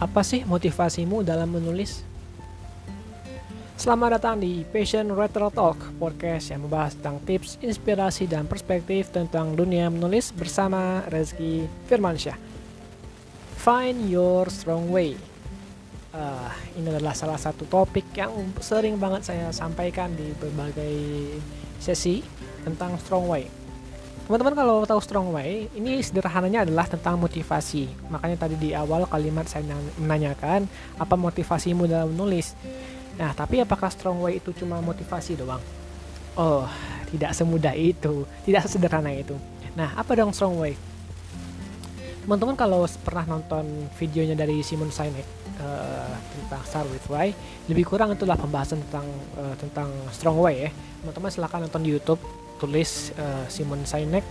Apa sih motivasimu dalam menulis? Selamat datang di Passion Writer Talk, podcast yang membahas tentang tips, inspirasi, dan perspektif tentang dunia menulis bersama Rezki Firmansyah. Find your strong way. Uh, ini adalah salah satu topik yang sering banget saya sampaikan di berbagai sesi tentang strong way Teman-teman kalau tahu strong way, ini sederhananya adalah tentang motivasi. Makanya tadi di awal kalimat saya menanyakan apa motivasimu dalam menulis. Nah, tapi apakah strong way itu cuma motivasi doang? Oh, tidak semudah itu, tidak sesederhana itu. Nah, apa dong strong way? Teman-teman kalau pernah nonton videonya dari Simon Sinek uh, tentang Start with Why, lebih kurang itulah pembahasan tentang uh, tentang strong way ya. Teman-teman silahkan nonton di YouTube tulis uh, Simon Sinek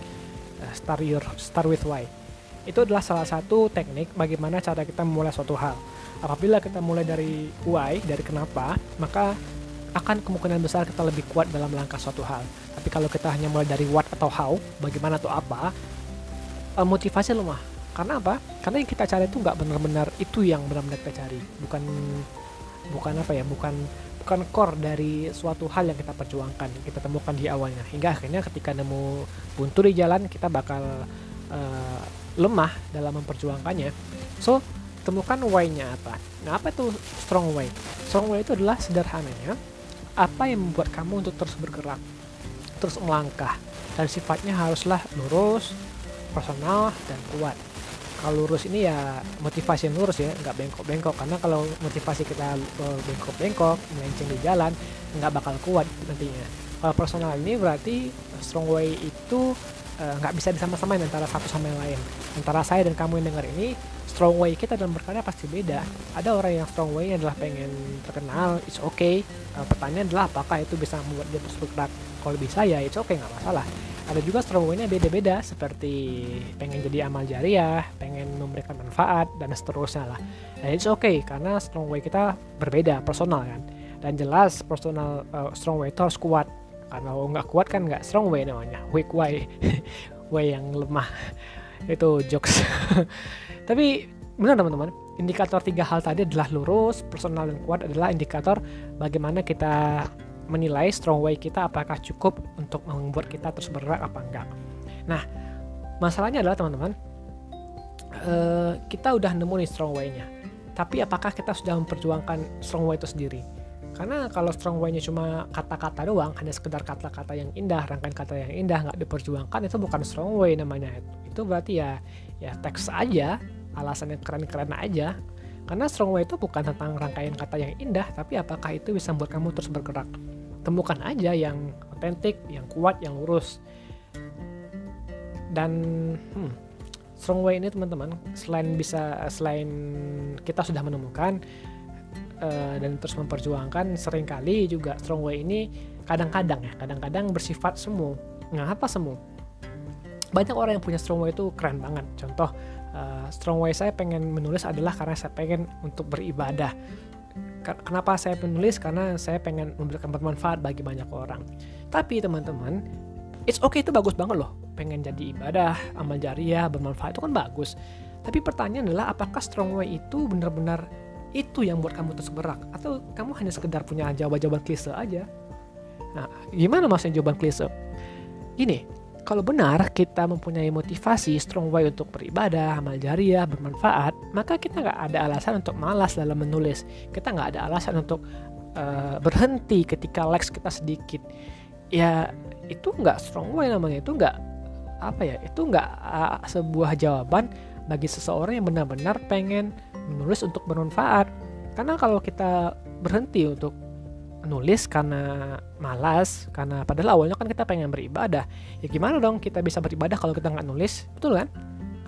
uh, Start Your Start with Why. Itu adalah salah satu teknik bagaimana cara kita memulai suatu hal. Apabila kita mulai dari why, dari kenapa, maka akan kemungkinan besar kita lebih kuat dalam langkah suatu hal. Tapi kalau kita hanya mulai dari what atau how, bagaimana atau apa, uh, motivasi lemah. Karena apa? Karena yang kita cari itu nggak benar-benar itu yang benar-benar kita cari, bukan bukan apa ya, bukan bukan core dari suatu hal yang kita perjuangkan kita temukan di awalnya. Hingga akhirnya ketika nemu buntu di jalan kita bakal uh, lemah dalam memperjuangkannya. So temukan why-nya apa. Nah apa itu strong way strong way itu adalah sederhananya apa yang membuat kamu untuk terus bergerak terus melangkah dan sifatnya haruslah lurus personal dan kuat kalau lurus ini ya motivasi yang lurus ya nggak bengkok-bengkok. Karena kalau motivasi kita bengkok-bengkok melenceng di jalan nggak bakal kuat nantinya. Kalau personal ini berarti strong way itu eh, nggak uh, bisa disama-samain antara satu sama yang lain. Antara saya dan kamu yang dengar ini strong way kita dalam berkarya pasti beda. Ada orang yang strong way adalah pengen terkenal it's okay. Uh, pertanyaan adalah apakah itu bisa membuat dia terus bergerak kalau bisa ya it's okay nggak masalah ada juga strong way-nya beda-beda seperti pengen jadi amal jariah, pengen memberikan manfaat dan seterusnya lah. Dan it's okay karena strong way kita berbeda, personal kan. Dan jelas personal uh, strong way itu harus kuat. Karena kalau nggak kuat kan nggak strong way namanya, weak way, way yang lemah. itu jokes. Tapi benar teman-teman, indikator tiga hal tadi adalah lurus, personal dan kuat adalah indikator bagaimana kita menilai strong way kita apakah cukup untuk membuat kita terus bergerak apa enggak. Nah, masalahnya adalah teman-teman, uh, kita udah nemu nih strong way-nya. Tapi apakah kita sudah memperjuangkan strong way itu sendiri? Karena kalau strong way-nya cuma kata-kata doang, hanya sekedar kata-kata yang indah, rangkaian kata yang indah nggak diperjuangkan, itu bukan strong way namanya. Itu berarti ya ya teks aja, alasannya keren-keren aja. Karena strong way itu bukan tentang rangkaian kata yang indah, tapi apakah itu bisa membuat kamu terus bergerak temukan aja yang otentik, yang kuat, yang lurus. Dan hmm, strong way ini teman-teman, selain bisa selain kita sudah menemukan uh, dan terus memperjuangkan, sering kali juga strong way ini kadang-kadang ya, kadang-kadang bersifat semu. Nah, apa semu? Banyak orang yang punya strong way itu keren banget. Contoh, uh, strong way saya pengen menulis adalah karena saya pengen untuk beribadah kenapa saya penulis? Karena saya pengen memberikan bermanfaat bagi banyak orang. Tapi teman-teman it's okay itu bagus banget loh. Pengen jadi ibadah amal jariah bermanfaat itu kan bagus. Tapi pertanyaan adalah apakah strong way itu benar-benar itu yang buat kamu terus bergerak? Atau kamu hanya sekedar punya jawaban-jawaban klise aja? Nah gimana maksudnya jawaban klise? Gini kalau benar kita mempunyai motivasi strong way untuk beribadah, amal jariah, bermanfaat, maka kita nggak ada alasan untuk malas dalam menulis. Kita nggak ada alasan untuk uh, berhenti ketika likes kita sedikit. Ya itu nggak strong way namanya. Itu nggak apa ya? Itu nggak uh, sebuah jawaban bagi seseorang yang benar-benar pengen menulis untuk bermanfaat. Karena kalau kita berhenti untuk nulis karena malas karena padahal awalnya kan kita pengen beribadah. Ya gimana dong kita bisa beribadah kalau kita nggak nulis? Betul kan?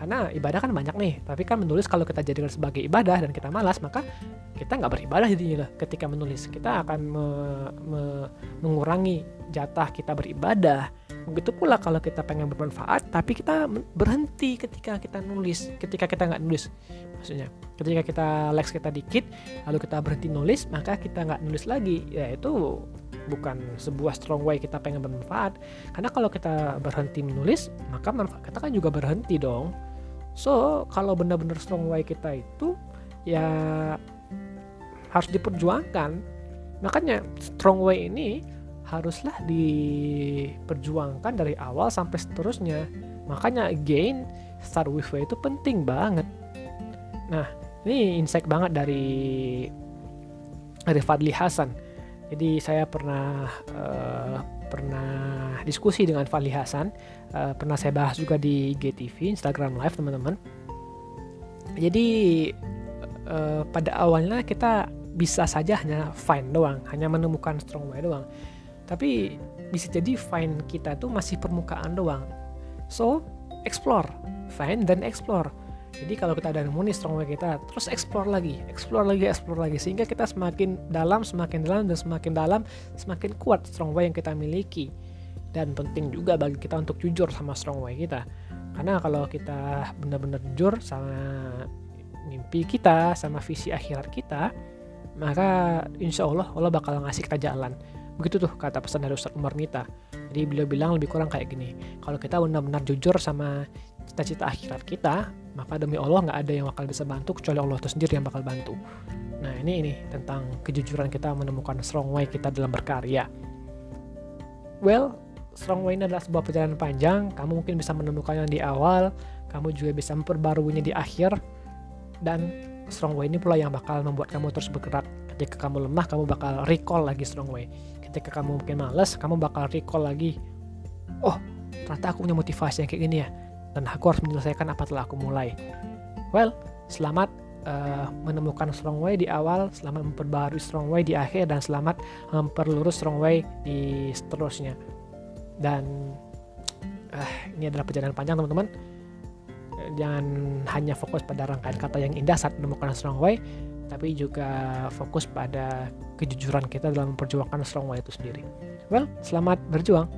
Karena ibadah kan banyak nih tapi kan menulis kalau kita jadikan sebagai ibadah dan kita malas maka kita nggak beribadah jadinya ketika menulis. Kita akan me, me, mengurangi jatah kita beribadah begitu pula kalau kita pengen bermanfaat tapi kita berhenti ketika kita nulis ketika kita nggak nulis. Maksudnya ketika kita likes kita dikit lalu kita berhenti nulis maka kita nggak nulis lagi. Ya itu bukan sebuah strong way kita pengen bermanfaat. Karena kalau kita berhenti menulis maka manfaat kita kan juga berhenti dong. So kalau benar-benar strong way kita itu ya harus diperjuangkan. Makanya strong way ini haruslah diperjuangkan dari awal sampai seterusnya. Makanya again start with way itu penting banget. Nah ini insight banget dari dari Fadli Hasan. Jadi saya pernah uh, pernah diskusi dengan Fadli Hasan. Uh, pernah saya bahas juga di GTV Instagram Live teman-teman. Jadi uh, pada awalnya kita bisa saja hanya find doang hanya menemukan strong way doang tapi bisa jadi find kita tuh masih permukaan doang. So explore. Find dan explore. Jadi kalau kita ada nemu nih strong way kita terus explore lagi. Explore lagi explore lagi. Sehingga kita semakin dalam semakin dalam dan semakin dalam semakin kuat strong way yang kita miliki. Dan penting juga bagi kita untuk jujur sama strong way kita. Karena kalau kita benar-benar jujur sama mimpi kita sama visi akhirat kita maka insya Allah Allah bakal ngasih kita jalan Begitu tuh kata pesan dari Ustadz Umar Mita. Jadi beliau bilang lebih kurang kayak gini. Kalau kita benar-benar jujur sama cita-cita akhirat kita, maka demi Allah nggak ada yang bakal bisa bantu kecuali Allah itu sendiri yang bakal bantu. Nah ini ini tentang kejujuran kita menemukan strong way kita dalam berkarya. Well, strong way ini adalah sebuah perjalanan panjang. Kamu mungkin bisa menemukannya di awal, kamu juga bisa memperbaruinya di akhir, dan strong way ini pula yang bakal membuat kamu terus bergerak. Ketika kamu lemah, kamu bakal recall lagi strong way ketika kamu mungkin males kamu bakal recall lagi oh ternyata aku punya motivasi yang kayak gini ya dan aku harus menyelesaikan apa telah aku mulai. Well selamat uh, menemukan strong way di awal selamat memperbaharui strong way di akhir dan selamat memperlurus strong way di seterusnya. Dan uh, ini adalah perjalanan panjang teman-teman jangan hanya fokus pada rangkaian kata yang indah saat menemukan strong way tapi juga fokus pada kejujuran kita dalam memperjuangkan strong way itu sendiri. Well, selamat berjuang.